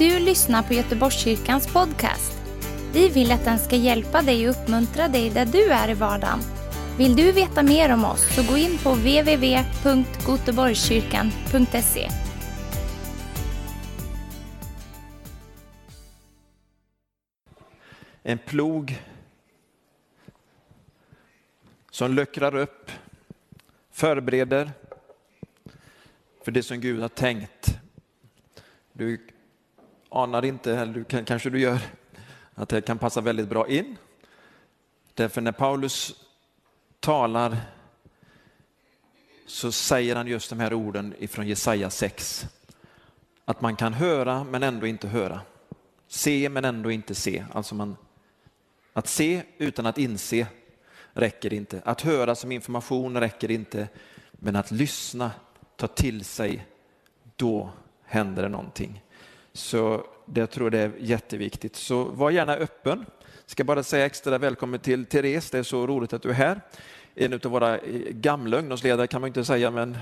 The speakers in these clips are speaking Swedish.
du lyssnar på Göteborgskyrkans podcast. Vi vill att den ska hjälpa dig och uppmuntra dig där du är i vardagen. Vill du veta mer om oss så gå in på www.goteborgskyrkan.se. En plog som luckrar upp, förbereder för det som Gud har tänkt. Du anar inte, eller du kan, kanske du gör, att det kan passa väldigt bra in. Därför när Paulus talar så säger han just de här orden ifrån Jesaja 6. Att man kan höra men ändå inte höra. Se men ändå inte se. Alltså man, att se utan att inse räcker inte. Att höra som information räcker inte. Men att lyssna, ta till sig, då händer det någonting. Så det, jag tror jag är jätteviktigt. Så var gärna öppen. Jag Ska bara säga extra välkommen till Therese, det är så roligt att du är här. En av våra eh, gamla ungdomsledare kan man inte säga, men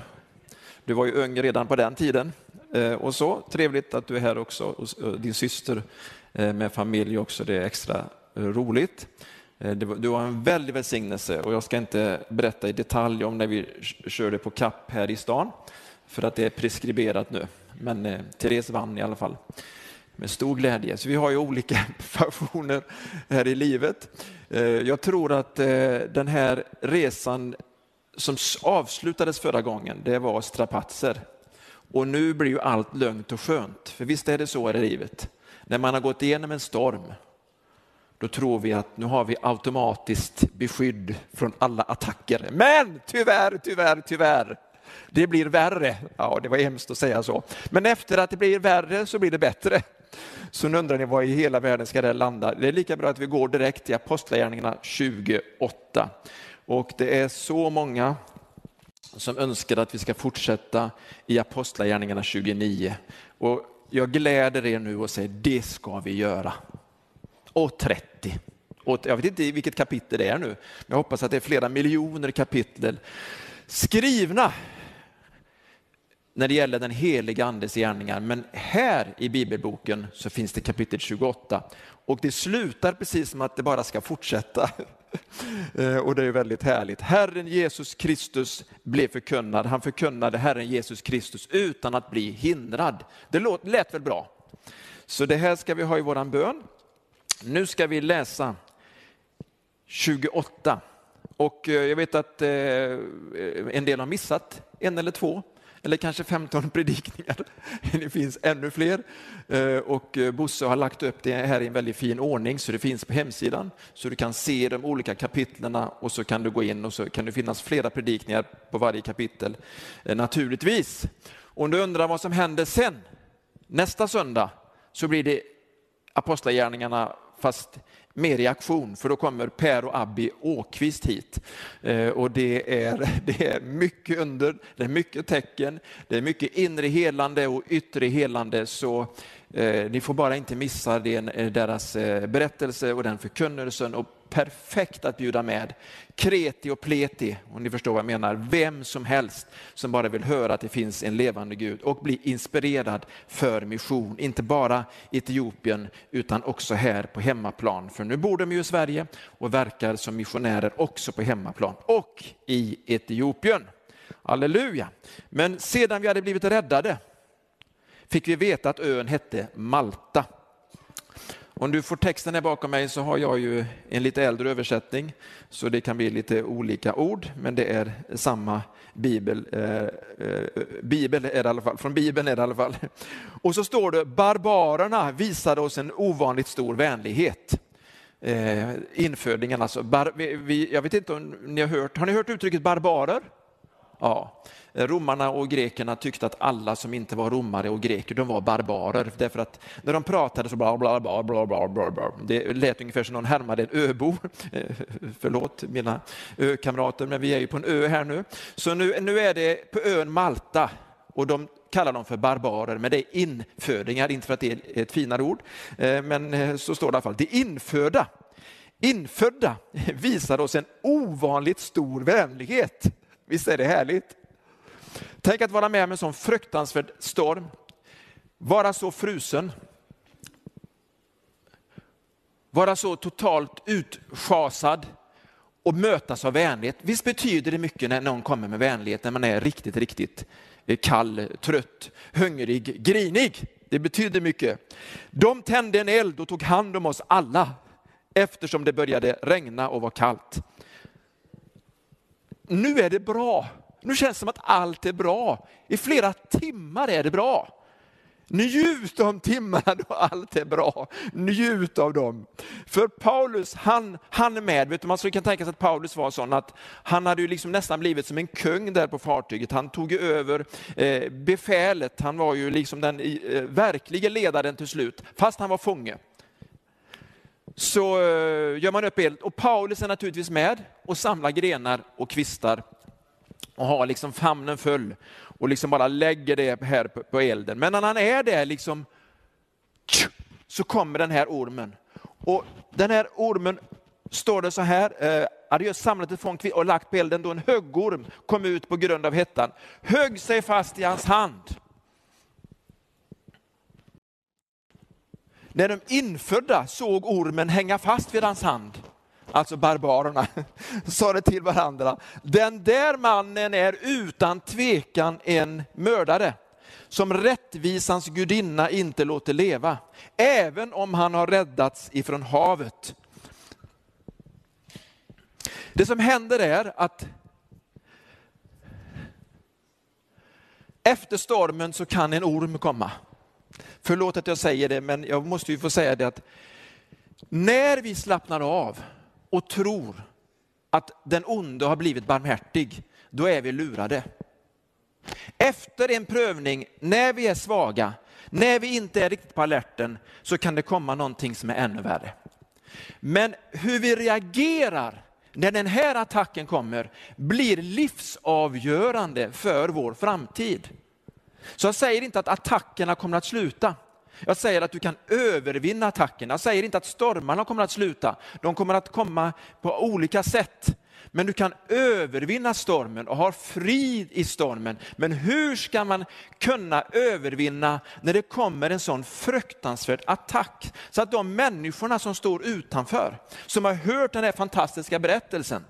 du var ju ung redan på den tiden. Eh, och så trevligt att du är här också, och eh, din syster med familj också, det är extra roligt. Du var en väldig välsignelse och jag ska inte berätta i detalj om när vi körde på kapp här i stan, för att det är preskriberat nu. Men eh, Therese vann i alla fall med stor glädje. Så vi har ju olika passioner här i livet. Eh, jag tror att eh, den här resan som avslutades förra gången, det var strapatser. Och nu blir ju allt lugnt och skönt. För visst är det så i livet. När man har gått igenom en storm, då tror vi att nu har vi automatiskt beskydd från alla attacker. Men tyvärr, tyvärr, tyvärr det blir värre. Ja, det var hemskt att säga så. Men efter att det blir värre så blir det bättre. Så nu undrar ni var i hela världen ska det landa? Det är lika bra att vi går direkt till Apostlagärningarna 28. Och det är så många som önskar att vi ska fortsätta i Apostlagärningarna 29. Och jag gläder er nu och säger det ska vi göra. Och 30. Och jag vet inte vilket kapitel det är nu, men jag hoppas att det är flera miljoner kapitel skrivna när det gäller den heliga andes gärningar. Men här i bibelboken så finns det kapitel 28 och det slutar precis som att det bara ska fortsätta. Eh, och det är väldigt härligt. Herren Jesus Kristus blev förkunnad. Han förkunnade Herren Jesus Kristus utan att bli hindrad. Det lät väl bra? Så det här ska vi ha i våran bön. Nu ska vi läsa 28. Och eh, jag vet att eh, en del har missat en eller två eller kanske 15 predikningar. Det finns ännu fler. Eh, och eh, Bosse har lagt upp det här i en väldigt fin ordning så det finns på hemsidan. Så du kan se de olika kapitlerna och så kan du gå in och så kan det finnas flera predikningar på varje kapitel eh, naturligtvis. Om du undrar vad som händer sen, nästa söndag, så blir det Apostlagärningarna fast mer reaktion, för då kommer Per och Abbi Åkvist hit. Eh, och det är, det är mycket under, det är mycket tecken, det är mycket inre helande och yttre helande. Så eh, ni får bara inte missa den, eh, deras eh, berättelse och den förkunnelsen. Och perfekt att bjuda med. Kreti och pleti, om ni förstår vad jag menar. Vem som helst som bara vill höra att det finns en levande Gud och bli inspirerad för mission. Inte bara i Etiopien utan också här på hemmaplan. För nu bor de ju i Sverige och verkar som missionärer också på hemmaplan och i Etiopien. Halleluja! Men sedan vi hade blivit räddade fick vi veta att ön hette Malta. Om du får texten här bakom mig så har jag ju en lite äldre översättning så det kan bli lite olika ord men det är samma bibel. Eh, eh, bibel är det i alla fall, från Bibeln är det i alla fall. Och så står det barbarerna visade oss en ovanligt stor vänlighet. Eh, infödingen alltså. Bar, vi, jag vet inte om ni har hört, har ni hört uttrycket barbarer? Ja, romarna och grekerna tyckte att alla som inte var romare och greker, de var barbarer. Därför att när de pratade så bla bla bla bla bla bla bla. Det lät ungefär som någon härmade en öbo. Eh, förlåt mina ökamrater, men vi är ju på en ö här nu. Så nu, nu är det på ön Malta och de kallar dem för barbarer, men det är infödingar, inte för att det är ett finare ord. Eh, men eh, så står det i alla fall. Det infödda, infödda visar oss en ovanligt stor vänlighet. Visst är det härligt? Tänk att vara med om en sån fruktansvärd storm, vara så frusen, vara så totalt utschasad och mötas av vänlighet. Visst betyder det mycket när någon kommer med vänlighet, när man är riktigt, riktigt eh, kall, trött, hungrig, grinig. Det betyder mycket. De tände en eld och tog hand om oss alla eftersom det började regna och var kallt. Nu är det bra. Nu känns det som att allt är bra. I flera timmar är det bra. Njut av timmarna då allt är bra. Njut av dem. För Paulus, han, han är med. Vet du, man kan tänka sig att Paulus var sån att han hade ju liksom nästan blivit som en kung där på fartyget. Han tog över eh, befälet. Han var ju liksom den eh, verkliga ledaren till slut, fast han var fånge. Så eh, gör man upp eld och Paulus är naturligtvis med och samlar grenar och kvistar och har liksom famnen full och liksom bara lägger det här på elden. Men när han är där liksom, så kommer den här ormen. Och den här ormen står det så här, eh, hade just samlat ett fång och lagt på elden då en höggorm kom ut på grund av hettan, högg sig fast i hans hand. När de infödda såg ormen hänga fast vid hans hand alltså barbarerna, sa de till varandra. Den där mannen är utan tvekan en mördare som rättvisans gudinna inte låter leva, även om han har räddats ifrån havet. Det som händer är att efter stormen så kan en orm komma. Förlåt att jag säger det, men jag måste ju få säga det att när vi slappnar av och tror att den onde har blivit barmhärtig, då är vi lurade. Efter en prövning, när vi är svaga, när vi inte är riktigt på alerten, så kan det komma någonting som är ännu värre. Men hur vi reagerar när den här attacken kommer blir livsavgörande för vår framtid. Så jag säger inte att attackerna kommer att sluta. Jag säger att du kan övervinna attackerna. Jag säger inte att stormarna kommer att sluta. De kommer att komma på olika sätt. Men du kan övervinna stormen och ha frid i stormen. Men hur ska man kunna övervinna när det kommer en sån fruktansvärd attack? Så att de människorna som står utanför, som har hört den här fantastiska berättelsen,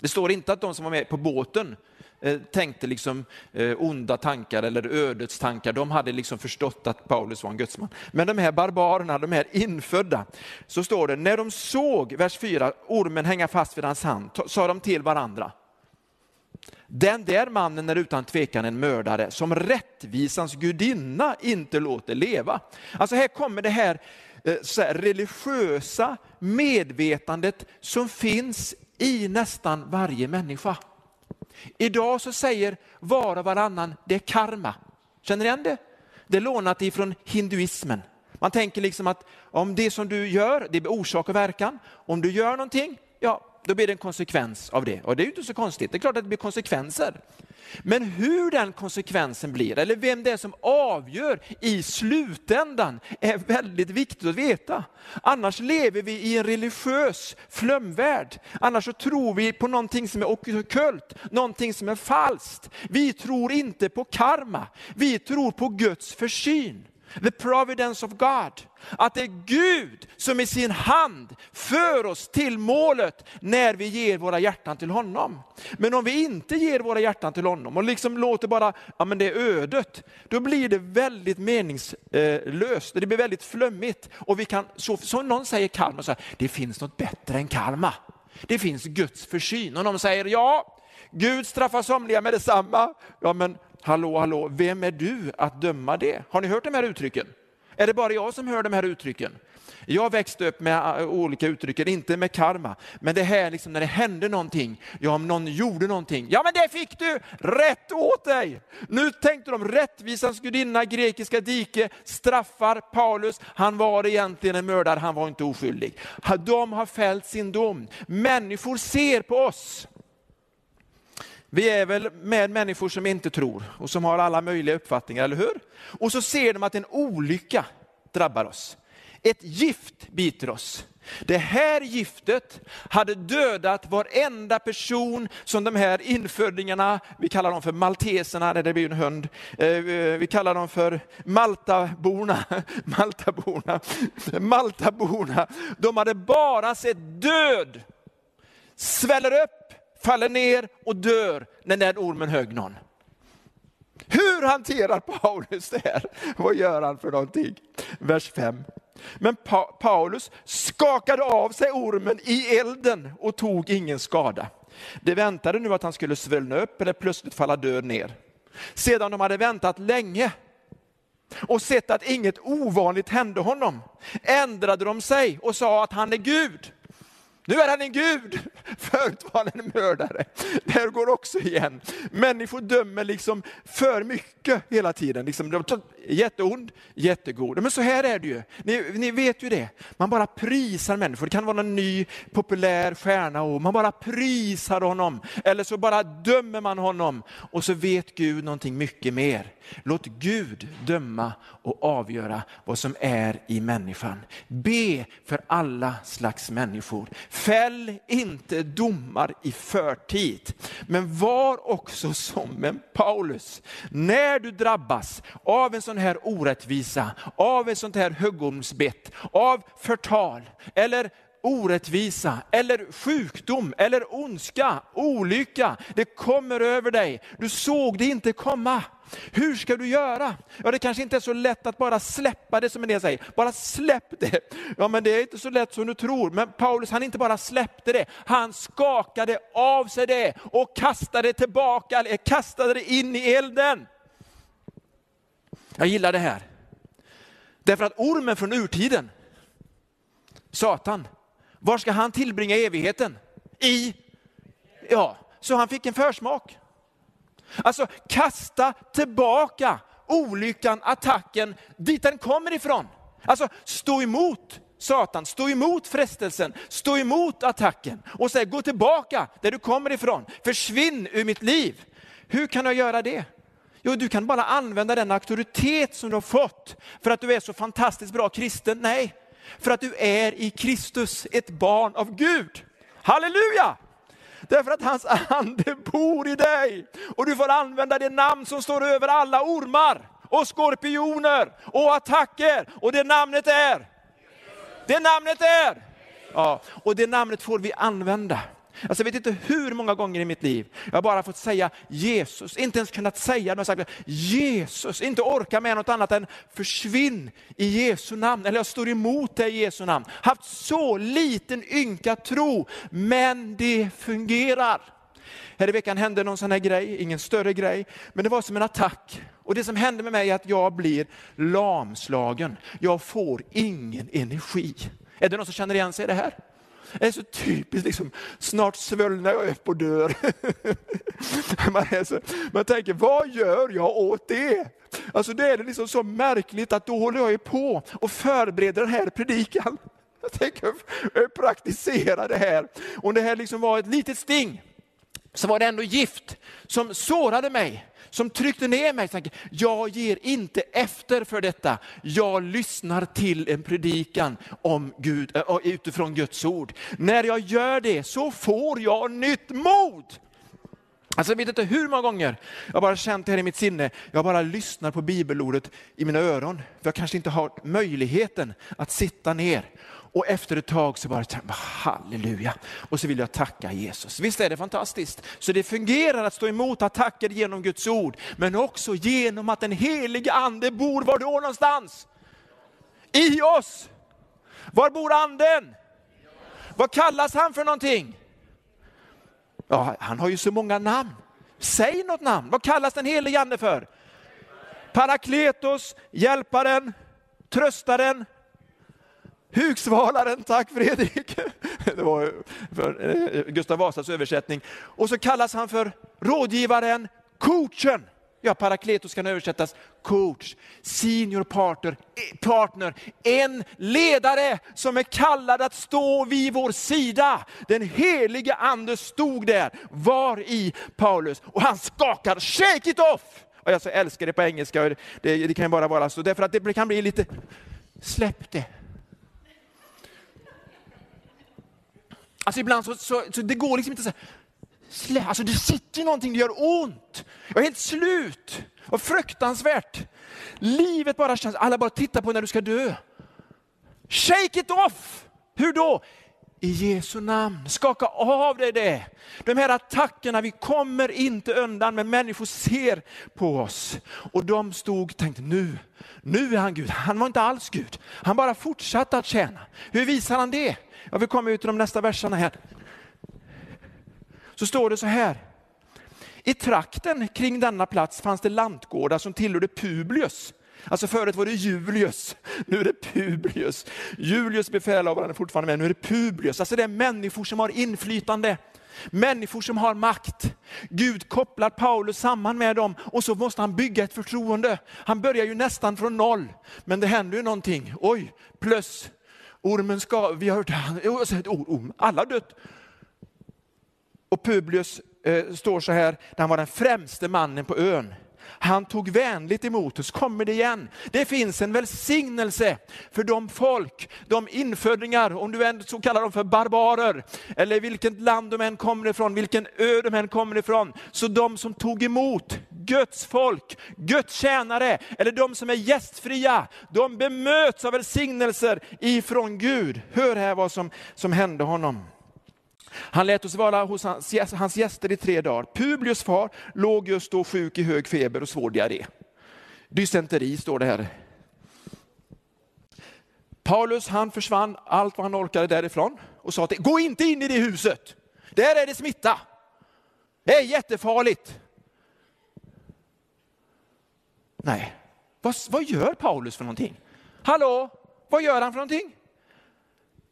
det står inte att de som var med på båten Eh, tänkte liksom eh, onda tankar eller ödets tankar. De hade liksom förstått att Paulus var en gudsman. Men de här barbarerna, de här infödda, så står det, när de såg, vers 4, ormen hänga fast vid hans hand, sa de till varandra. Den där mannen är utan tvekan en mördare som rättvisans gudinna inte låter leva. Alltså här kommer det här, eh, här religiösa medvetandet som finns i nästan varje människa. Idag så säger var och varannan, det är karma. Känner ni igen det? Det är lånat ifrån hinduismen. Man tänker liksom att om det som du gör, det är orsak och verkan. Om du gör någonting, ja, då blir det en konsekvens av det. Och det är ju inte så konstigt, det är klart att det blir konsekvenser. Men hur den konsekvensen blir, eller vem det är som avgör i slutändan, är väldigt viktigt att veta. Annars lever vi i en religiös flömvärld. Annars så tror vi på någonting som är ockult, någonting som är falskt. Vi tror inte på karma, vi tror på Guds försyn. The providence of God. Att det är Gud som i sin hand för oss till målet när vi ger våra hjärtan till honom. Men om vi inte ger våra hjärtan till honom och liksom låter bara, ja men det är ödet, då blir det väldigt meningslöst, det blir väldigt flummigt. Och vi kan, så, som någon säger karma, så här, det finns något bättre än karma. Det finns Guds försyn. Och någon säger, ja, Gud straffar somliga med detsamma. Ja men hallå, hallå, vem är du att döma det? Har ni hört de här uttrycken? Är det bara jag som hör de här uttrycken? Jag växte upp med äh, olika uttryck, inte med karma, men det här liksom när det hände någonting, ja om någon gjorde någonting, ja men det fick du, rätt åt dig! Nu tänkte de rättvisans gudinna, grekiska dike, straffar Paulus, han var egentligen en mördare, han var inte oskyldig. De har fällt sin dom. Människor ser på oss vi är väl med människor som inte tror och som har alla möjliga uppfattningar, eller hur? Och så ser de att en olycka drabbar oss. ett gift biter oss. Det här giftet hade dödat varenda person som de här infödingarna, vi kallar dem för malteserna, det blir en hund, eh, vi kallar dem för maltaborna, maltaborna, maltaborna. De hade bara sett död, sväller upp, faller ner och dör när den ormen högg någon. Hur hanterar Paulus det här? Vad gör han för någonting? Vers 5. Men pa Paulus skakade av sig ormen i elden och tog ingen skada. Det väntade nu att han skulle svullna upp eller plötsligt falla död ner. Sedan de hade väntat länge och sett att inget ovanligt hände honom ändrade de sig och sa att han är Gud. Nu är han en gud, förut var han en mördare. Det här går också igen. Människor dömer liksom för mycket hela tiden. Liksom, jätteond, jättegod. Men så här är det ju. Ni, ni, vet ju det. Man bara prisar människor. Det kan vara någon ny populär stjärna och man bara prisar honom. Eller så bara dömer man honom och så vet Gud någonting mycket mer. Låt Gud döma och avgöra vad som är i människan. Be för alla slags människor. Fäll inte domar i förtid. Men var också som en Paulus. När du drabbas av en sån här orättvisa, av ett sånt här huggormsbett, av förtal eller orättvisa eller sjukdom eller ondska, olycka. Det kommer över dig. Du såg det inte komma. Hur ska du göra? Ja, det kanske inte är så lätt att bara släppa det som en del säger. Bara släpp det. Ja, men det är inte så lätt som du tror. Men Paulus, han inte bara släppte det, han skakade av sig det och kastade tillbaka, eller kastade det in i elden. Jag gillar det här. Därför att ormen från urtiden, Satan, var ska han tillbringa evigheten? I, ja, så han fick en försmak. Alltså kasta tillbaka olyckan, attacken dit den kommer ifrån. Alltså stå emot Satan, stå emot frestelsen, stå emot attacken och säg gå tillbaka där du kommer ifrån, försvinn ur mitt liv. Hur kan jag göra det? Jo, du kan bara använda den auktoritet som du har fått för att du är så fantastiskt bra kristen. Nej, för att du är i Kristus ett barn av Gud. Halleluja! Därför att hans ande bor i dig. Och du får använda det namn som står över alla ormar och skorpioner och attacker. Och det namnet är? Det namnet är? Ja, och det namnet får vi använda. Alltså jag vet inte hur många gånger i mitt liv jag bara fått säga Jesus, inte ens kunnat säga det, sagt Jesus, inte orka med något annat än försvinn i Jesu namn, eller jag står emot dig i Jesu namn. Haft så liten ynka tro, men det fungerar. Här i veckan hände någon sån här grej, ingen större grej, men det var som en attack. Och det som hände med mig är att jag blir lamslagen. Jag får ingen energi. Är det någon som känner igen sig i det här? Det är så typiskt, liksom, snart svullnar jag upp och dör. man, så, man tänker, vad gör jag åt det? Alltså det är liksom så märkligt att då håller jag på och förbereder den här predikan. Jag tänker praktisera det här. Om det här liksom var ett litet sting, så var det ändå gift som sårade mig som tryckte ner mig. Jag ger inte efter för detta. Jag lyssnar till en predikan om Gud, äh, utifrån Guds ord. När jag gör det så får jag nytt mod. Alltså jag vet inte hur många gånger jag bara känt det här i mitt sinne. Jag bara lyssnar på bibelordet i mina öron. För jag kanske inte har möjligheten att sitta ner och efter ett tag så bara, halleluja, och så vill jag tacka Jesus. Visst är det fantastiskt? Så det fungerar att stå emot attacker genom Guds ord, men också genom att den helige ande bor var då någonstans? I oss. Var bor anden? Vad kallas han för någonting? Ja, han har ju så många namn. Säg något namn. Vad kallas den helige ande för? Parakletos, hjälparen, tröstaren, Hugsvalaren, tack Fredrik. Det var för eh, Gustav Vasas översättning. Och så kallas han för rådgivaren, coachen. Ja, parakletos kan översättas coach, senior partner, eh, partner, en ledare som är kallad att stå vid vår sida. Den helige ande stod där, var i Paulus och han skakar, shake it off! Och jag så älskar det på engelska, det, det kan bara vara så, därför att det kan bli lite, släpp det Alltså ibland så, så, så det går liksom inte så här, alltså det sitter någonting, det gör ont. Jag är helt slut. Vad fruktansvärt. Livet bara känns, alla bara tittar på när du ska dö. Shake it off! Hur då? I Jesu namn, skaka av dig det. De här attackerna, vi kommer inte undan, men människor ser på oss. Och de stod och tänkte, nu, nu är han Gud. Han var inte alls Gud. Han bara fortsatte att tjäna. Hur visar han det? Ja, vi kommer ut till de nästa verserna här. Så står det så här. I trakten kring denna plats fanns det lantgårdar som tillhörde Publius. Alltså förut var det Julius, nu är det Publius. Julius befälhavaren är fortfarande med, nu är det Publius. Alltså det är människor som har inflytande, människor som har makt. Gud kopplar Paulus samman med dem och så måste han bygga ett förtroende. Han börjar ju nästan från noll, men det händer ju någonting. Oj, plus ormen ska, vi har hört, orm, alla har dött. Och Publius eh, står så här, han var den främste mannen på ön. Han tog vänligt emot oss, kommer det igen. Det finns en välsignelse för de folk, de infödingar, om du än så kallar dem för barbarer, eller vilket land de än kommer ifrån, vilken ö de än kommer ifrån. Så de som tog emot Guds folk, Guds tjänare, eller de som är gästfria, de bemöts av välsignelser ifrån Gud. Hör här vad som, som hände honom. Han lät oss vara hos hans, hans gäster i tre dagar. Publius far låg just då sjuk i hög feber och svår diarré. Dysenteri står det här. Paulus han försvann allt vad han orkade därifrån och sa till gå inte in i det huset. Där är det smitta. Det är jättefarligt. Nej, vad, vad gör Paulus för någonting? Hallå, vad gör han för någonting?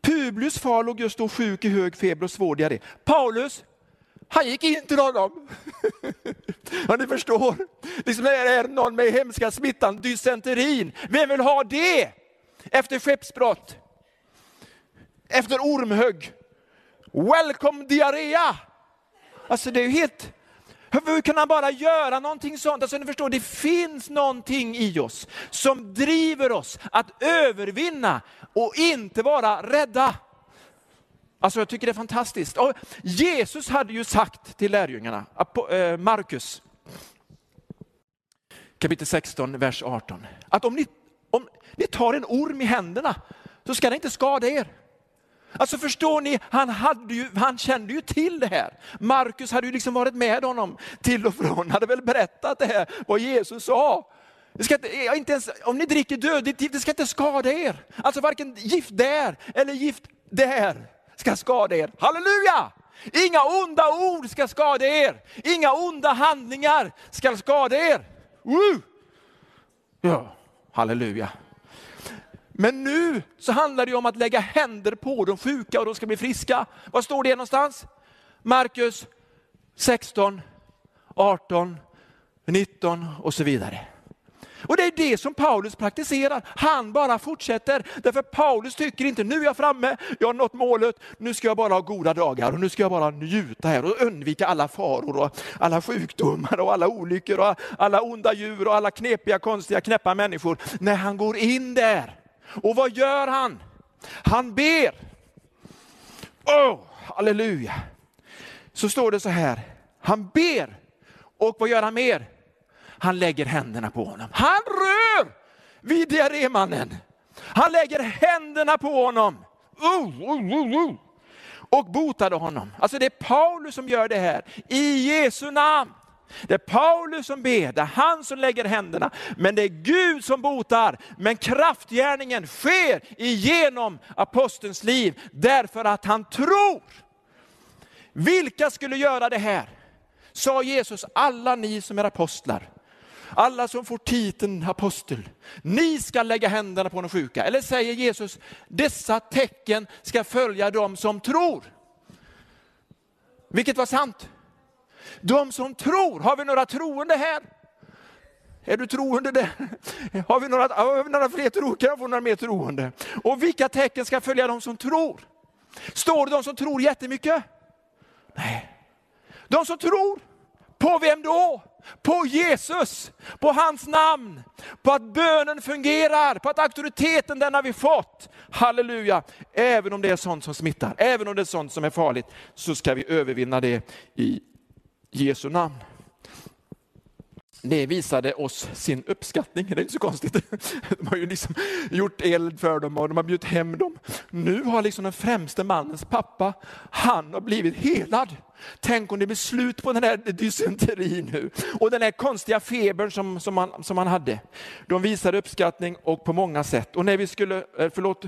Publius far låg just då sjuk i hög feber och svår diarré. Paulus, han gick in till honom. ja, ni förstår, liksom det är någon med hemska smittan, dysenterin. Vem vill ha det? Efter skeppsbrott, efter ormhugg. Welcome diarrea. Alltså det är ju helt, hur kan han bara göra någonting sånt? Alltså ni förstår, det finns någonting i oss som driver oss att övervinna och inte vara rädda. Alltså jag tycker det är fantastiskt. Och Jesus hade ju sagt till lärjungarna, eh, Markus, kapitel 16, vers 18, att om ni, om ni tar en orm i händerna så ska det inte skada er. Alltså förstår ni, han, hade ju, han kände ju till det här. Markus hade ju liksom varit med honom till och från, hade väl berättat det här, vad Jesus sa. Det ska inte, inte ens, om ni dricker dödligt gift, det ska inte skada er. Alltså varken gift där eller gift där ska skada er. Halleluja! Inga onda ord ska skada er. Inga onda handlingar ska skada er. Woo! Ja, halleluja. Men nu så handlar det om att lägga händer på de sjuka och de ska bli friska. Var står det någonstans? Markus 16, 18, 19 och så vidare. Och det är det som Paulus praktiserar. Han bara fortsätter. Därför Paulus tycker inte, nu är jag framme, jag har nått målet, nu ska jag bara ha goda dagar och nu ska jag bara njuta här och undvika alla faror och alla sjukdomar och alla olyckor och alla onda djur och alla knepiga, konstiga, knäppa människor. När han går in där och vad gör han? Han ber. Oh, halleluja. Så står det så här, han ber och vad gör han mer? Han lägger händerna på honom. Han rör vid diarrémannen. Han lägger händerna på honom. Uh, uh, uh, och botade honom. Alltså det är Paulus som gör det här i Jesu namn. Det är Paulus som ber, det är han som lägger händerna, men det är Gud som botar. Men kraftgärningen sker igenom apostelns liv därför att han tror. Vilka skulle göra det här? Sa Jesus, alla ni som är apostlar, alla som får titeln apostel, ni ska lägga händerna på de sjuka. Eller säger Jesus, dessa tecken ska följa dem som tror. Vilket var sant. De som tror, har vi några troende här? Är du troende där? Har vi några, har vi några fler troende? Kan jag få några mer troende? Och vilka tecken ska följa de som tror? Står det de som tror jättemycket? Nej. De som tror, på vem då? På Jesus, på hans namn, på att bönen fungerar, på att auktoriteten den har vi fått. Halleluja! Även om det är sånt som smittar, även om det är sånt som är farligt, så ska vi övervinna det i Jesu namn det visade oss sin uppskattning. Det är inte så konstigt. De har ju liksom gjort eld för dem och de har bjudit hem dem. Nu har liksom den främste mannens pappa, han har blivit helad. Tänk om det blir slut på den här dysenterin nu och den här konstiga febern som, som, han, som han hade. De visade uppskattning och på många sätt. Och när vi skulle, eh, förlåt,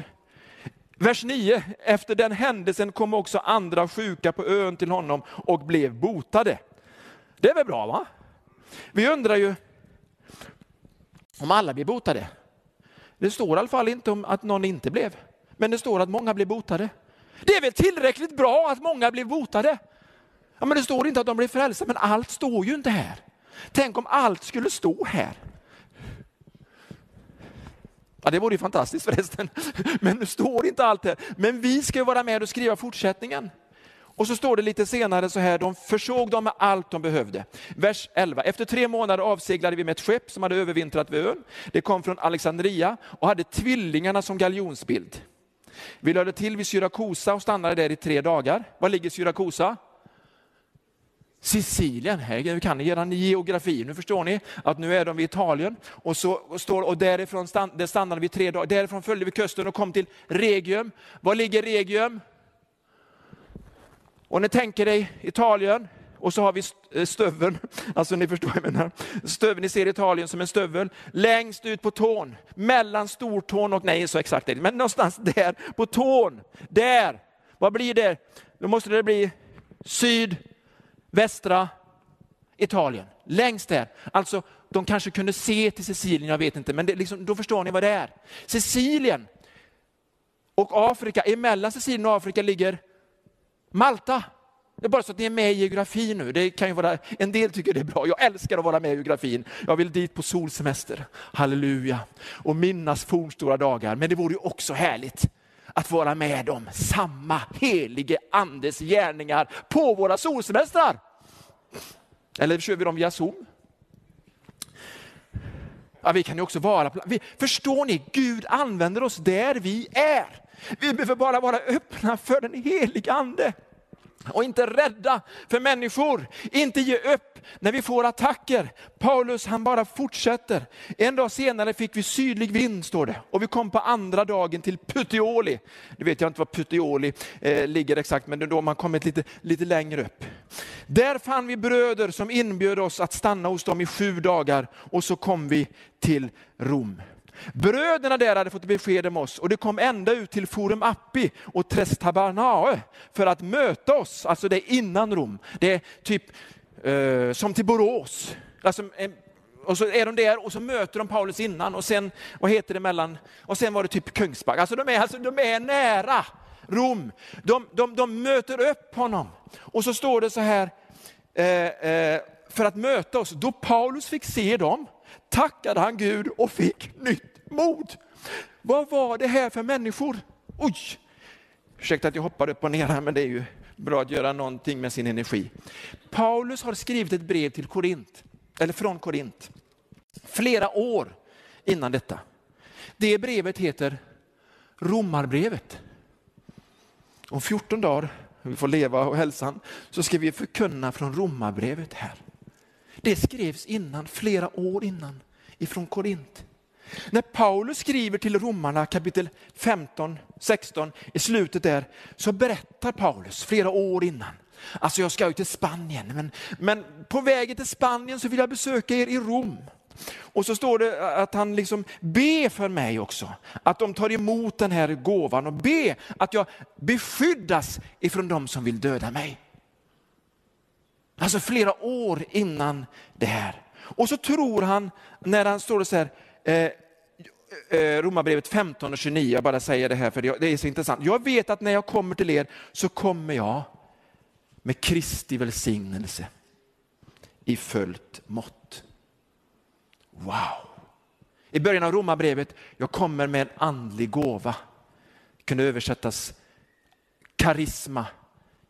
Vers 9, efter den händelsen kom också andra sjuka på ön till honom och blev botade. Det är väl bra va? Vi undrar ju om alla blir botade. Det står i alla fall inte om att någon inte blev, men det står att många blev botade. Det är väl tillräckligt bra att många blev botade? Ja, men det står inte att de blev frälsta, men allt står ju inte här. Tänk om allt skulle stå här. Ja, det vore ju fantastiskt förresten, men nu står inte allt här. Men vi ska vara med och skriva fortsättningen. Och så står det lite senare så här, de försåg dem med allt de behövde. Vers 11, efter tre månader avseglade vi med ett skepp som hade övervintrat vid ön. Det kom från Alexandria och hade tvillingarna som galjonsbild. Vi lade till vid Syrakusa och stannade där i tre dagar. Var ligger Syrakusa? Sicilien, nu kan ni er geografi, nu förstår ni att nu är de vid Italien. Och, så, står, och därifrån stann, där stannade vi tre dagar, därifrån följde vi kusten och kom till Regium. Var ligger Regium? Och ni tänker dig Italien, och så har vi eh, stöveln, alltså ni förstår vad jag menar. Stöveln, ni ser Italien som en stövel, längst ut på tån, mellan stortån och, nej så exakt men någonstans där på tån, där. Vad blir det? Då måste det bli sydvästra Italien, längst där. Alltså de kanske kunde se till Sicilien, jag vet inte, men det, liksom, då förstår ni vad det är. Sicilien och Afrika, emellan Sicilien och Afrika ligger Malta. Det är bara så att ni är med i geografin nu. Det kan ju vara, en del tycker det är bra. Jag älskar att vara med i geografin. Jag vill dit på solsemester. Halleluja. Och minnas fornstora dagar. Men det vore ju också härligt att vara med om samma helige andes gärningar på våra solsemestrar. Eller kör vi dem via Zoom? Ja, vi kan ju också vara, förstår ni, Gud använder oss där vi är. Vi behöver bara vara öppna för den helige ande och inte rädda för människor, inte ge upp när vi får attacker. Paulus han bara fortsätter. En dag senare fick vi sydlig vind står det och vi kom på andra dagen till Puteoli. Nu vet jag inte var Puteoli eh, ligger exakt men det är då man kommit lite, lite längre upp. Där fann vi bröder som inbjöd oss att stanna hos dem i sju dagar och så kom vi till Rom. Bröderna där hade fått besked om oss och det kom ända ut till Forum Appi och Trestabanae för att möta oss, alltså det är innan Rom. Det är typ eh, som till Borås. Alltså, eh, och så är de där och så möter de Paulus innan och sen, vad heter det mellan, och sen var det typ Kungsbacka. Alltså de är, alltså, de är nära Rom. De, de, de möter upp honom. Och så står det så här, eh, eh, för att möta oss. Då Paulus fick se dem tackade han Gud och fick nytt mod. Vad var det här för människor? Oj! Ursäkta att jag hoppar upp och ner här, men det är ju bra att göra någonting med sin energi. Paulus har skrivit ett brev till Korint, eller från Korint, flera år innan detta. Det brevet heter Romarbrevet. Om 14 dagar, vi får leva och hälsan, så ska vi förkunna från Romarbrevet här. Det skrevs innan, flera år innan, ifrån Korint. När Paulus skriver till romarna kapitel 15, 16, i slutet där, så berättar Paulus flera år innan. Alltså jag ska ju till Spanien, men, men på vägen till Spanien så vill jag besöka er i Rom. Och så står det att han liksom ber för mig också, att de tar emot den här gåvan och ber att jag beskyddas ifrån de som vill döda mig. Alltså flera år innan det här. Och så tror han, när han står så här, eh, eh, eh, Romarbrevet 15 och 29, jag bara säger det här för det är så intressant. Jag vet att när jag kommer till er så kommer jag med Kristi välsignelse i följt mått. Wow! I början av Romarbrevet, jag kommer med en andlig gåva. Det kunde översättas karisma.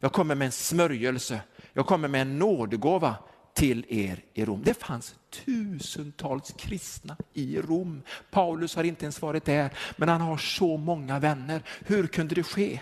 Jag kommer med en smörjelse. Jag kommer med en nådegåva till er i Rom. Det fanns tusentals kristna i Rom. Paulus har inte ens varit där, men han har så många vänner. Hur kunde det ske?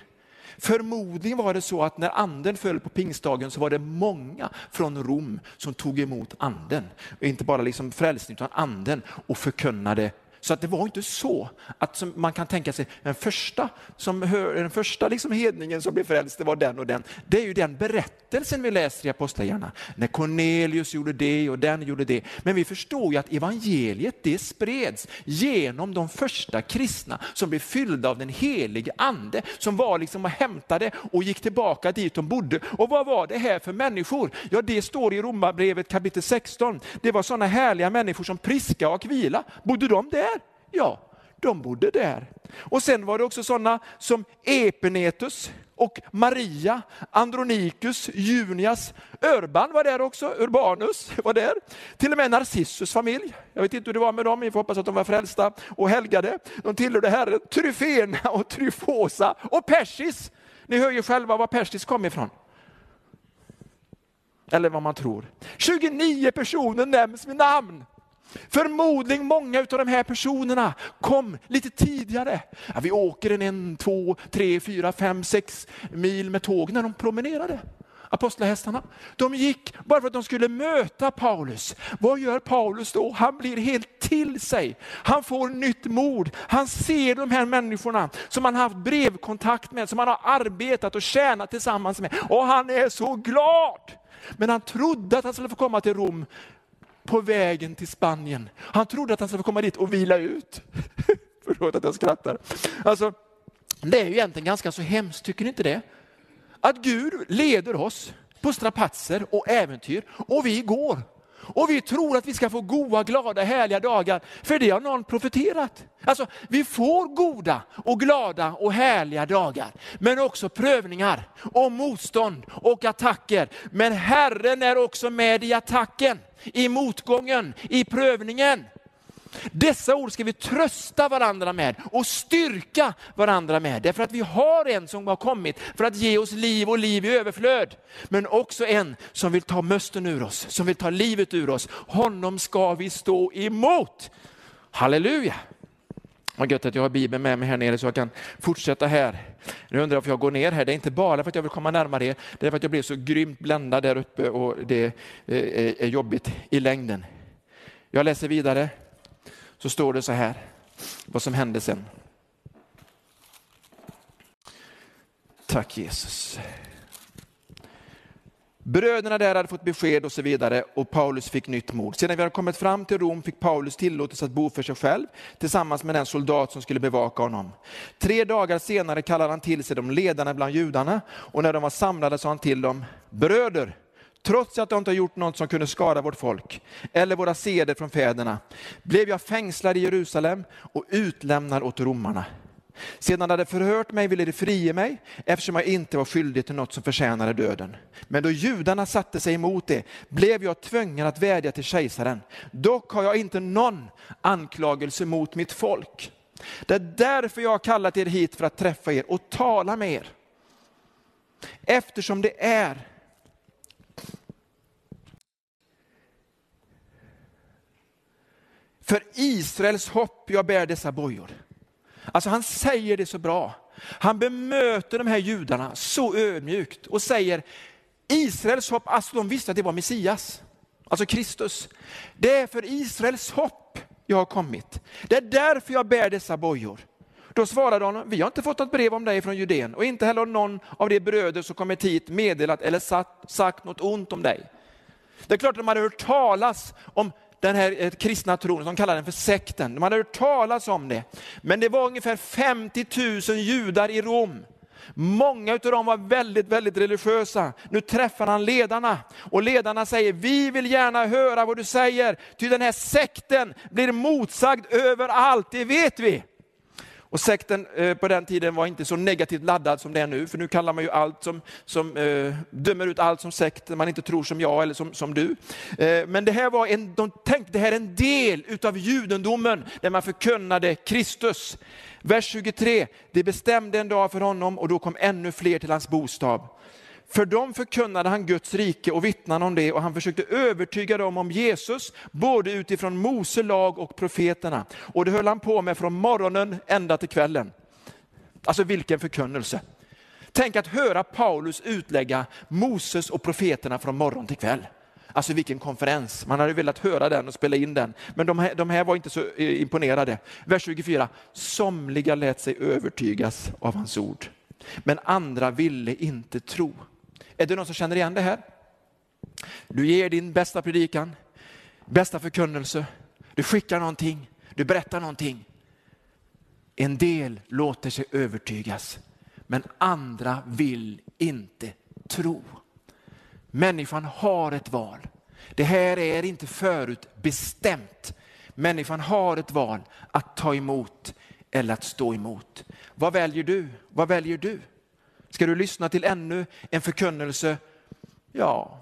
Förmodligen var det så att när anden föll på pingstdagen så var det många från Rom som tog emot anden. inte bara liksom frälsning utan anden och förkunnade så att det var inte så att man kan tänka sig den första, som hör, den första liksom hedningen som blev frälst, det var den och den. Det är ju den berättelsen vi läser i Apostlagärningarna. När Cornelius gjorde det och den gjorde det. Men vi förstår ju att evangeliet det spreds genom de första kristna som blev fyllda av den helige ande, som var liksom och hämtade och gick tillbaka dit de bodde. Och vad var det här för människor? Ja, det står i Romarbrevet kapitel 16. Det var sådana härliga människor som Priska och Akvila. Bodde de där? Ja, de bodde där. Och sen var det också sådana som Epenetus och Maria, Andronikus, Junias, Örban var där också, Urbanus var där. Till och med Narcissus familj. Jag vet inte hur det var med dem, vi får hoppas att de var frälsta och helgade. De tillhörde Herren, Tryfena och Tryfosa och Persis. Ni hör ju själva var Persis kom ifrån. Eller vad man tror. 29 personer nämns med namn. Förmodligen många av de här personerna kom lite tidigare. Ja, vi åker en, en, två, tre, fyra, fem, sex mil med tåg när de promenerade. Apostlahästarna. De gick bara för att de skulle möta Paulus. Vad gör Paulus då? Han blir helt till sig. Han får nytt mod. Han ser de här människorna som han haft brevkontakt med, som han har arbetat och tjänat tillsammans med. Och han är så glad. Men han trodde att han skulle få komma till Rom på vägen till Spanien. Han trodde att han skulle få komma dit och vila ut. Förlåt att jag skrattar. Alltså, det är ju egentligen ganska så hemskt, tycker ni inte det? Att Gud leder oss på strapatser och äventyr och vi går. Och vi tror att vi ska få goda, glada, härliga dagar, för det har någon profeterat. Alltså, vi får goda och glada och härliga dagar, men också prövningar och motstånd och attacker. Men Herren är också med i attacken i motgången, i prövningen. Dessa ord ska vi trösta varandra med och styrka varandra med. Därför att vi har en som har kommit för att ge oss liv och liv i överflöd. Men också en som vill ta mösten ur oss, som vill ta livet ur oss. Honom ska vi stå emot. Halleluja! Vad gött att jag har Bibeln med mig här nere så jag kan fortsätta här. Nu undrar jag varför jag går ner här. Det är inte bara för att jag vill komma närmare er, det är för att jag blev så grymt bländad där uppe och det eh, eh, är jobbigt i längden. Jag läser vidare, så står det så här, vad som hände sen. Tack Jesus. Bröderna där hade fått besked och så vidare och Paulus fick nytt mod. Sedan vi hade kommit fram till Rom fick Paulus tillåtelse att bo för sig själv tillsammans med den soldat som skulle bevaka honom. Tre dagar senare kallade han till sig de ledarna bland judarna och när de var samlade sa han till dem, bröder, trots att jag inte har gjort något som kunde skada vårt folk eller våra seder från fäderna, blev jag fängslad i Jerusalem och utlämnad åt romarna. Sedan de hade förhört mig ville de frige mig eftersom jag inte var skyldig till något som förtjänade döden. Men då judarna satte sig emot det blev jag tvungen att vädja till kejsaren. Dock har jag inte någon anklagelse mot mitt folk. Det är därför jag har kallat er hit för att träffa er och tala med er. Eftersom det är för Israels hopp jag bär dessa bojor. Alltså han säger det så bra. Han bemöter de här judarna så ödmjukt och säger, Israels hopp, alltså de visste att det var Messias, alltså Kristus. Det är för Israels hopp jag har kommit. Det är därför jag bär dessa bojor. Då svarade honom, vi har inte fått något brev om dig från Judeen och inte heller någon av de bröder som kommit hit meddelat eller sagt något ont om dig. Det är klart att de hade hört talas om den här eh, kristna tron, de kallar den för sekten. De hade hört talas om det. Men det var ungefär 50 000 judar i Rom. Många av dem var väldigt, väldigt religiösa. Nu träffar han ledarna och ledarna säger, vi vill gärna höra vad du säger, ty den här sekten blir motsagd överallt, det vet vi. Och sekten eh, på den tiden var inte så negativt laddad som det är nu, för nu kallar man ju allt som, som eh, dömer ut allt som sekt, man inte tror som jag eller som, som du. Eh, men det här var en, de tänkte det här är en del utav judendomen, där man förkunnade Kristus. Vers 23, det bestämde en dag för honom och då kom ännu fler till hans bostad. För dem förkunnade han Guds rike och vittnade om det och han försökte övertyga dem om Jesus, både utifrån Mose lag och profeterna. Och det höll han på med från morgonen ända till kvällen. Alltså vilken förkunnelse. Tänk att höra Paulus utlägga Moses och profeterna från morgon till kväll. Alltså vilken konferens, man hade velat höra den och spela in den. Men de här, de här var inte så eh, imponerade. Vers 24, somliga lät sig övertygas av hans ord, men andra ville inte tro. Är det någon som känner igen det här? Du ger din bästa predikan, bästa förkunnelse, du skickar någonting, du berättar någonting. En del låter sig övertygas, men andra vill inte tro. Människan har ett val. Det här är inte förut bestämt. Människan har ett val att ta emot eller att stå emot. Vad väljer du? Vad väljer du? Ska du lyssna till ännu en förkunnelse? Ja,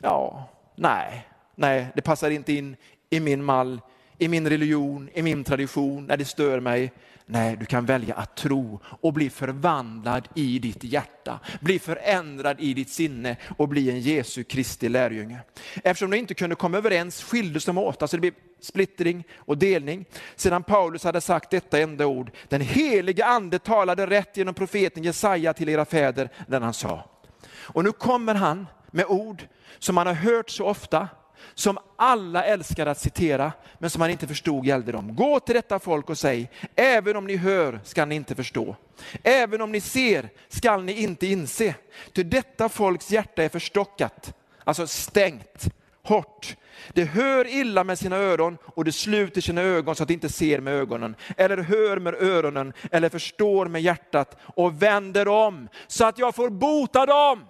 ja, nej, nej, det passar inte in i min mall, i min religion, i min tradition, när det stör mig. Nej, du kan välja att tro och bli förvandlad i ditt hjärta, bli förändrad i ditt sinne och bli en Jesu Kristi lärjunge. Eftersom de inte kunde komma överens skildes de åt, alltså det blev splittring och delning. Sedan Paulus hade sagt detta enda ord, den helige ande talade rätt genom profeten Jesaja till era fäder när han sa. Och nu kommer han med ord som man har hört så ofta, som alla älskar att citera, men som man inte förstod gällde dem. Gå till detta folk och säg, även om ni hör skall ni inte förstå. Även om ni ser skall ni inte inse. Ty detta folks hjärta är förstockat, alltså stängt, hårt. Det hör illa med sina öron och det sluter sina ögon så att det inte ser med ögonen, eller hör med öronen, eller förstår med hjärtat och vänder om så att jag får bota dem.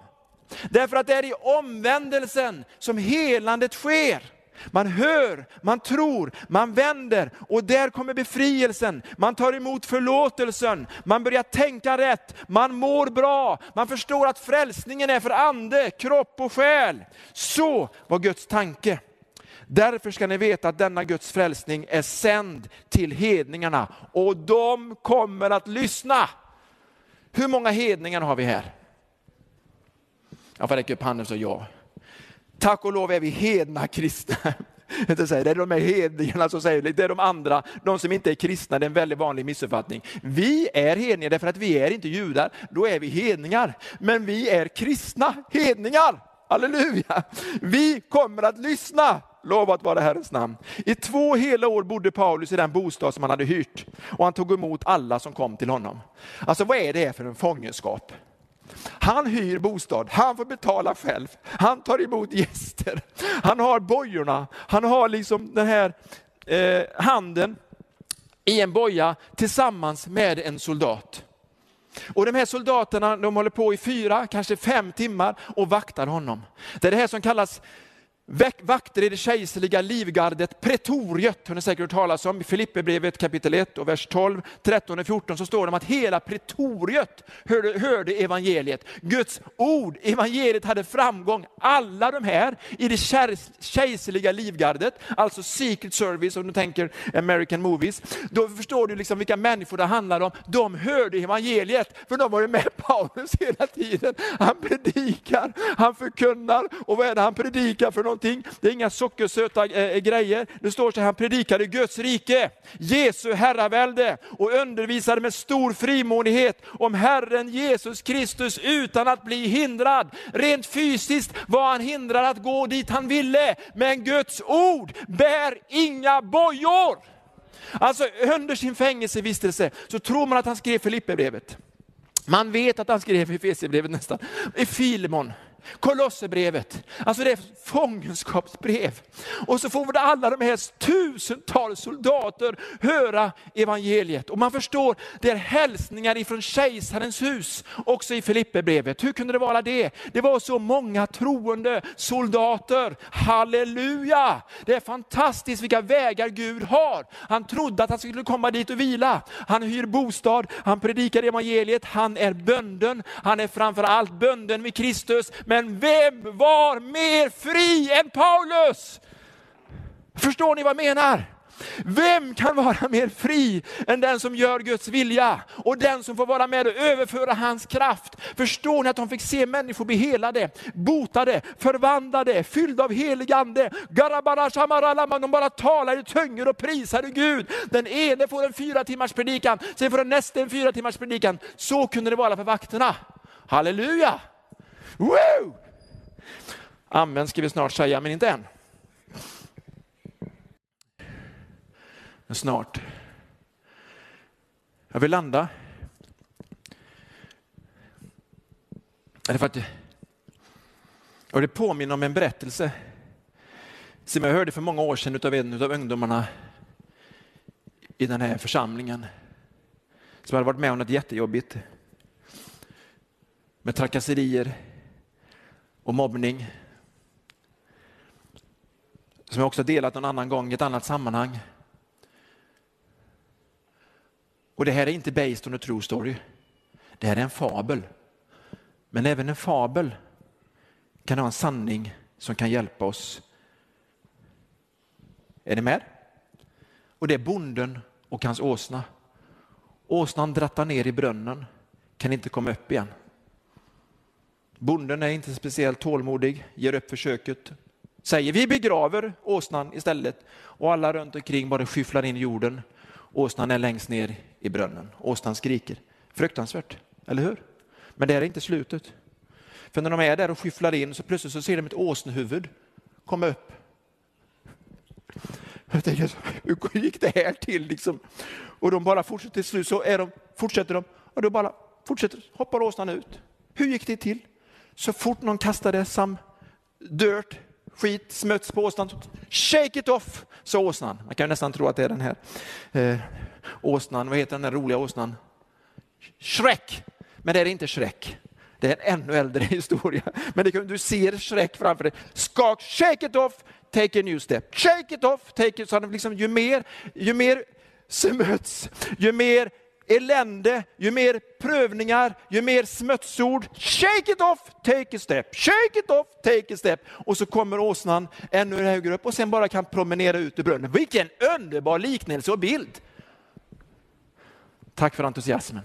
Därför att det är i omvändelsen som helandet sker. Man hör, man tror, man vänder och där kommer befrielsen. Man tar emot förlåtelsen, man börjar tänka rätt, man mår bra, man förstår att frälsningen är för ande, kropp och själ. Så var Guds tanke. Därför ska ni veta att denna Guds frälsning är sänd till hedningarna och de kommer att lyssna. Hur många hedningar har vi här? Jag får räcka upp handen så ja. Tack och lov är vi hedna kristna. Det är de här hedningarna som säger det, är de andra, de som inte är kristna, det är en väldigt vanlig missuppfattning. Vi är hedningar därför att vi är inte judar, då är vi hedningar. Men vi är kristna hedningar, halleluja! Vi kommer att lyssna, lovat vara Herrens namn. I två hela år bodde Paulus i den bostad som han hade hyrt och han tog emot alla som kom till honom. Alltså vad är det för en fångenskap? Han hyr bostad, han får betala själv, han tar emot gäster, han har bojorna, han har liksom den här eh, handen i en boja tillsammans med en soldat. Och de här soldaterna de håller på i fyra, kanske fem timmar och vaktar honom. Det är det här som kallas Vakter i det kejserliga livgardet, pretoriet, har ni säkert hört talas om. I Filipperbrevet kapitel 1 och vers 12, 13 och 14 så står det om att hela pretoriet hörde, hörde evangeliet. Guds ord, evangeliet hade framgång. Alla de här i det kejserliga livgardet, alltså Secret Service om du tänker American Movies, då förstår du liksom vilka människor det handlar om. De hörde evangeliet, för de var ju med Paulus hela tiden. Han predikar, han förkunnar och vad är det han predikar för något? Någonting. Det är inga sockersöta äh, grejer. Det står så här, han predikade Guds rike, Jesu herravälde och undervisade med stor frimodighet om Herren Jesus Kristus utan att bli hindrad. Rent fysiskt var han hindrad att gå dit han ville, men Guds ord bär inga bojor. Alltså under sin fängelsevistelse så tror man att han skrev Filipperbrevet. Man vet att han skrev Efesierbrevet nästan. I Filemon. Kolosserbrevet, alltså det är fångenskapsbrev. Och så får alla de här tusentals soldater höra evangeliet. Och man förstår, det är hälsningar ifrån kejsarens hus, också i Filipperbrevet. Hur kunde det vara det? Det var så många troende soldater. Halleluja! Det är fantastiskt vilka vägar Gud har. Han trodde att han skulle komma dit och vila. Han hyr bostad, han predikar evangeliet, han är bönden, han är framför allt bönden vid Kristus. Men vem var mer fri än Paulus? Förstår ni vad jag menar? Vem kan vara mer fri än den som gör Guds vilja och den som får vara med och överföra hans kraft? Förstår ni att de fick se människor bli helade, botade, förvandlade, fyllda av helig ande. De bara talar i tungor och prisade Gud. Den ene får en fyra timmars predikan, sen får den nästa en fyra timmars predikan. Så kunde det vara för vakterna. Halleluja! Woo! Amen ska vi snart säga, men inte än. Men snart. Jag vill landa. För att, och det påminner om en berättelse som jag hörde för många år sedan av en av ungdomarna i den här församlingen. Som hade varit med om något jättejobbigt. Med trakasserier och mobbning. Som jag också delat någon annan gång i ett annat sammanhang. Och det här är inte based on a true story. Det här är en fabel. Men även en fabel kan ha en sanning som kan hjälpa oss. Är ni med? Och det är bonden och hans åsna. Åsnan drattar ner i brunnen, kan inte komma upp igen. Bonden är inte speciellt tålmodig, ger upp försöket, säger vi begraver åsnan istället och alla runt omkring bara skyfflar in jorden. Åsnan är längst ner i brunnen. Åsnan skriker. Fruktansvärt, eller hur? Men det är inte slutet. För när de är där och skyfflar in så plötsligt så ser de ett åsnehuvud komma upp. Jag tänker, hur gick det här till? Liksom? Och de bara fortsätter till slut så är de, fortsätter de och då bara fortsätter, hoppar åsnan ut. Hur gick det till? Så fort någon kastade some dirt, skit, smuts på åsnan, shake it off, sa åsnan. Man kan nästan tro att det är den här eh, åsnan, vad heter den där roliga åsnan? Shrek! Men det är inte Shrek. Det är en ännu äldre historia. Men kan, du ser Shrek framför dig. Skak, shake it off, take a new step. Shake it off, take it... Så liksom, ju mer, ju mer smuts, ju mer elände, ju mer prövningar, ju mer smutsord. Shake it off, take a step. Shake it off, take a step. Och så kommer åsnan ännu högre upp och sen bara kan promenera ut ur brunnen. Vilken underbar liknelse och bild! Tack för entusiasmen.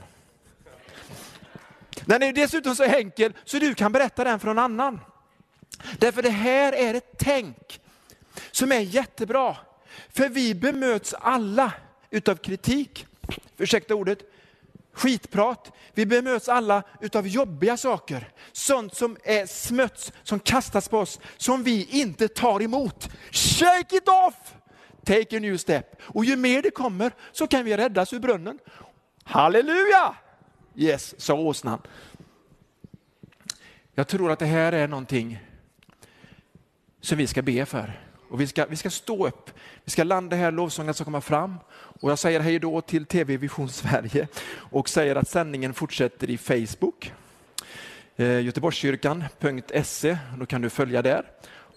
Den är dessutom så enkel så du kan berätta den för någon annan. Därför det här är ett tänk som är jättebra. För vi bemöts alla utav kritik ursäkta ordet, skitprat. Vi bemöts alla utav jobbiga saker. Sånt som är smuts, som kastas på oss, som vi inte tar emot. Shake it off! Take a new step. Och ju mer det kommer så kan vi räddas ur brunnen. Halleluja! Yes, sa åsnan. Jag tror att det här är någonting som vi ska be för. Och vi ska, vi ska stå upp, vi ska landa här, lovsången ska komma fram. Och jag säger hej då till TV Vision Sverige och säger att sändningen fortsätter i Facebook. Eh, Göteborgskyrkan.se, då kan du följa där.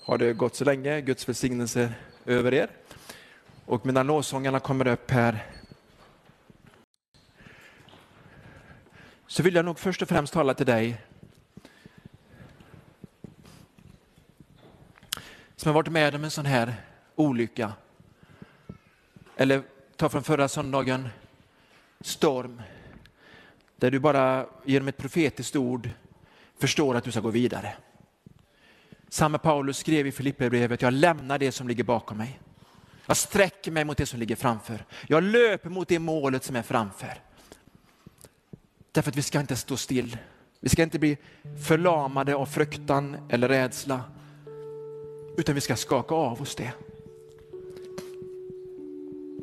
Har det gått så länge, Guds välsignelse över er. Och medan lovsångarna kommer upp här så vill jag nog först och främst tala till dig som har varit med om en sån här olycka. Eller ta från förra söndagen, storm. Där du bara genom ett profetiskt ord förstår att du ska gå vidare. Samme Paulus skrev i Filipperbrevet, jag lämnar det som ligger bakom mig. Jag sträcker mig mot det som ligger framför. Jag löper mot det målet som är framför. Därför att vi ska inte stå still. Vi ska inte bli förlamade av fruktan eller rädsla utan vi ska skaka av oss det.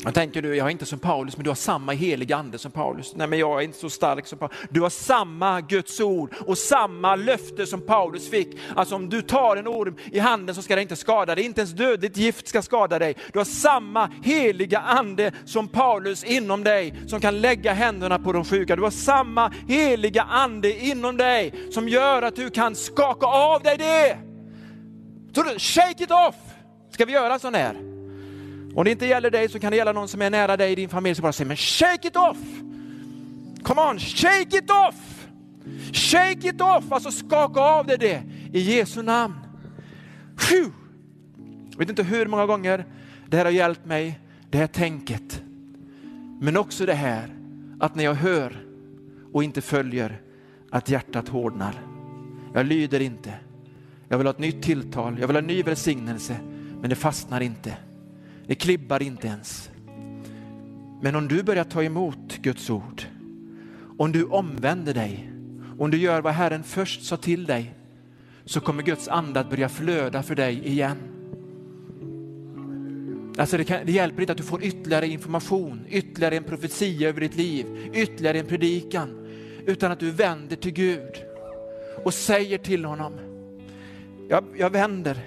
Jag tänker du, jag är inte som Paulus, men du har samma heliga ande som Paulus. Nej, men jag är inte så stark som Paulus. Du har samma Guds ord och samma löfte som Paulus fick. Alltså om du tar en orm i handen så ska det inte skada dig, inte ens dödligt gift ska skada dig. Du har samma heliga ande som Paulus inom dig som kan lägga händerna på de sjuka. Du har samma heliga ande inom dig som gör att du kan skaka av dig det. Så shake it off! Ska vi göra sån här? Om det inte gäller dig så kan det gälla någon som är nära dig i din familj. Så bara säg, men shake it off! Come on, shake it off! Shake it off! Alltså skaka av dig det i Jesu namn. Jag vet inte hur många gånger det här har hjälpt mig det här tänket. Men också det här att när jag hör och inte följer, att hjärtat hårdnar. Jag lyder inte. Jag vill ha ett nytt tilltal, jag vill ha en ny välsignelse, men det fastnar inte. Det klibbar inte ens. Men om du börjar ta emot Guds ord, om du omvänder dig, om du gör vad Herren först sa till dig, så kommer Guds ande att börja flöda för dig igen. Alltså det, kan, det, hjälper inte att du får ytterligare information, ytterligare en profetia över ditt liv, ytterligare en predikan, utan att du vänder till Gud och säger till honom, jag, jag vänder,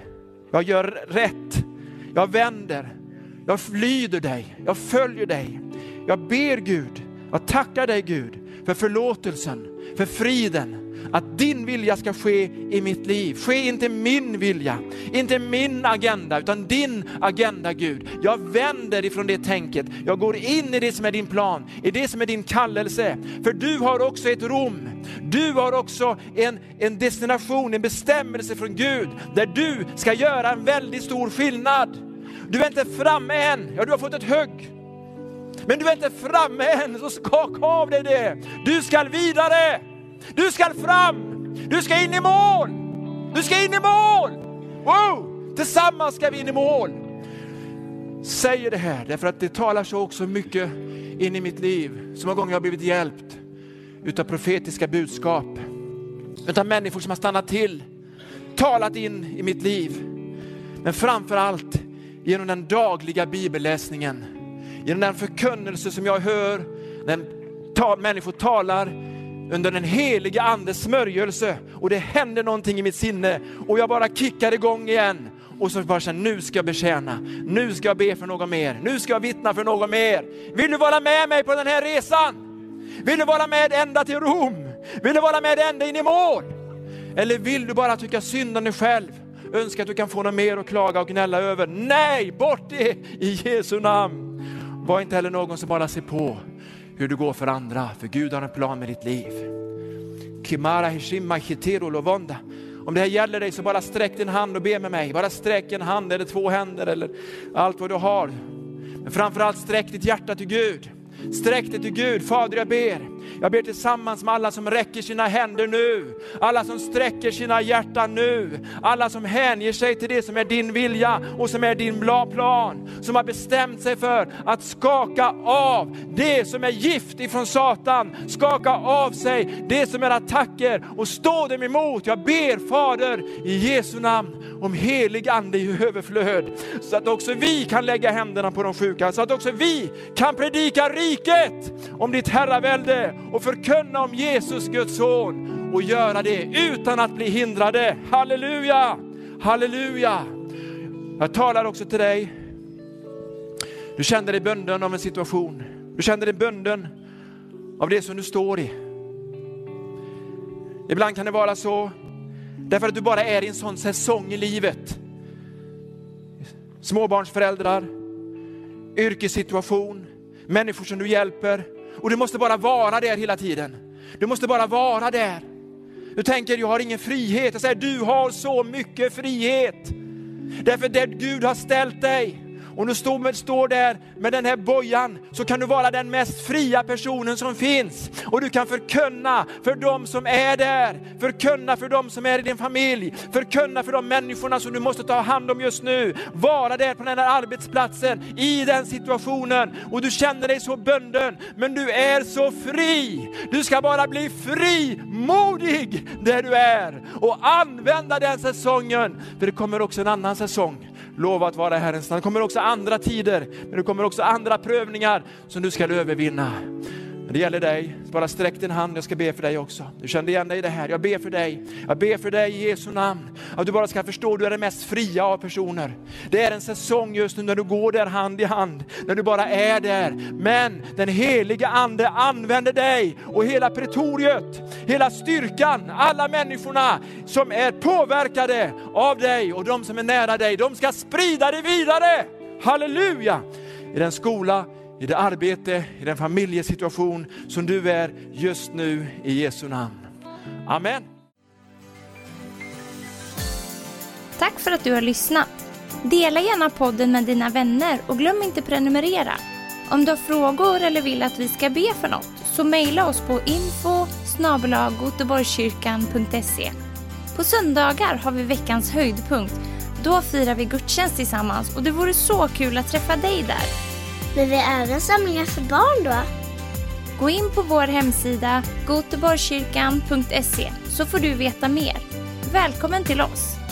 jag gör rätt, jag vänder, jag lyder dig, jag följer dig. Jag ber Gud, jag tackar dig Gud för förlåtelsen, för friden, att din vilja ska ske i mitt liv. Ske inte min vilja, inte min agenda, utan din agenda Gud. Jag vänder ifrån det tänket. Jag går in i det som är din plan, i det som är din kallelse. För du har också ett Rom. Du har också en, en destination, en bestämmelse från Gud, där du ska göra en väldigt stor skillnad. Du är inte framme än, ja du har fått ett hugg. Men du är inte framme än, så skaka av dig det. Du ska vidare. Du ska fram! Du ska in i mål! Du ska in i mål! Wow! Tillsammans ska vi in i mål. Säger det här därför att det talar så också mycket in i mitt liv. Så många gånger har jag blivit hjälpt utav profetiska budskap. Utav människor som har stannat till, talat in i mitt liv. Men framför allt genom den dagliga bibelläsningen. Genom den förkunnelse som jag hör när människor talar under den helige andes smörjelse och det händer någonting i mitt sinne och jag bara kickar igång igen och så bara känner nu ska jag betjäna, nu ska jag be för någon mer, nu ska jag vittna för någon mer. Vill du vara med mig på den här resan? Vill du vara med ända till Rom? Vill du vara med ända in i mål? Eller vill du bara tycka synd om dig själv? Önska att du kan få något mer att klaga och gnälla över. Nej, bort det i Jesu namn. Var inte heller någon som bara ser på hur du går för andra, för Gud har en plan med ditt liv. Kimara hishima hitero lovonda. Om det här gäller dig så bara sträck din hand och be med mig. Bara sträck en hand eller två händer eller allt vad du har. Men framförallt sträck ditt hjärta till Gud. Sträck dig till Gud. Fader, jag ber. Jag ber tillsammans med alla som räcker sina händer nu, alla som sträcker sina hjärtan nu, alla som hänger sig till det som är din vilja och som är din plan, som har bestämt sig för att skaka av det som är gift ifrån Satan, skaka av sig det som är attacker och stå dem emot. Jag ber Fader i Jesu namn om helig ande i överflöd, så att också vi kan lägga händerna på de sjuka, så att också vi kan predika riket om ditt herravälde och förkunna om Jesus, Guds son och göra det utan att bli hindrade. Halleluja, halleluja. Jag talar också till dig. Du känner dig bunden av en situation. Du känner dig bunden av det som du står i. Ibland kan det vara så därför att du bara är i en sån säsong i livet. Småbarnsföräldrar, yrkessituation, människor som du hjälper, och du måste bara vara där hela tiden. Du måste bara vara där. Du tänker, jag har ingen frihet. Jag säger, du har så mycket frihet. Därför det Gud har ställt dig och du står, med, står där med den här bojan så kan du vara den mest fria personen som finns. Och du kan förkunna för dem som är där, förkunna för dem som är i din familj, förkunna för de människorna som du måste ta hand om just nu. Vara där på den här arbetsplatsen, i den situationen. Och du känner dig så bunden, men du är så fri. Du ska bara bli frimodig där du är. Och använda den säsongen, för det kommer också en annan säsong lova att vara Herrens namn. Det kommer också andra tider, men det kommer också andra prövningar som du ska övervinna. Men det gäller dig, bara sträck din hand, jag ska be för dig också. Du kände igen dig i det här, jag ber för dig. Jag ber för dig i Jesu namn, att du bara ska förstå, du är den mest fria av personer. Det är en säsong just nu när du går där hand i hand, när du bara är där. Men den heliga ande använder dig och hela pretoriet, hela styrkan, alla människorna som är påverkade av dig och de som är nära dig, de ska sprida det vidare. Halleluja! I den skola, i det arbete, i den familjesituation som du är just nu i Jesu namn. Amen. Tack för att du har lyssnat. Dela gärna podden med dina vänner och glöm inte prenumerera. Om du har frågor eller vill att vi ska be för något så mejla oss på info På söndagar har vi veckans höjdpunkt. Då firar vi gudstjänst tillsammans och det vore så kul att träffa dig där. Men vi har även samlingar för barn då? Gå in på vår hemsida goteborgskyrkan.se så får du veta mer. Välkommen till oss!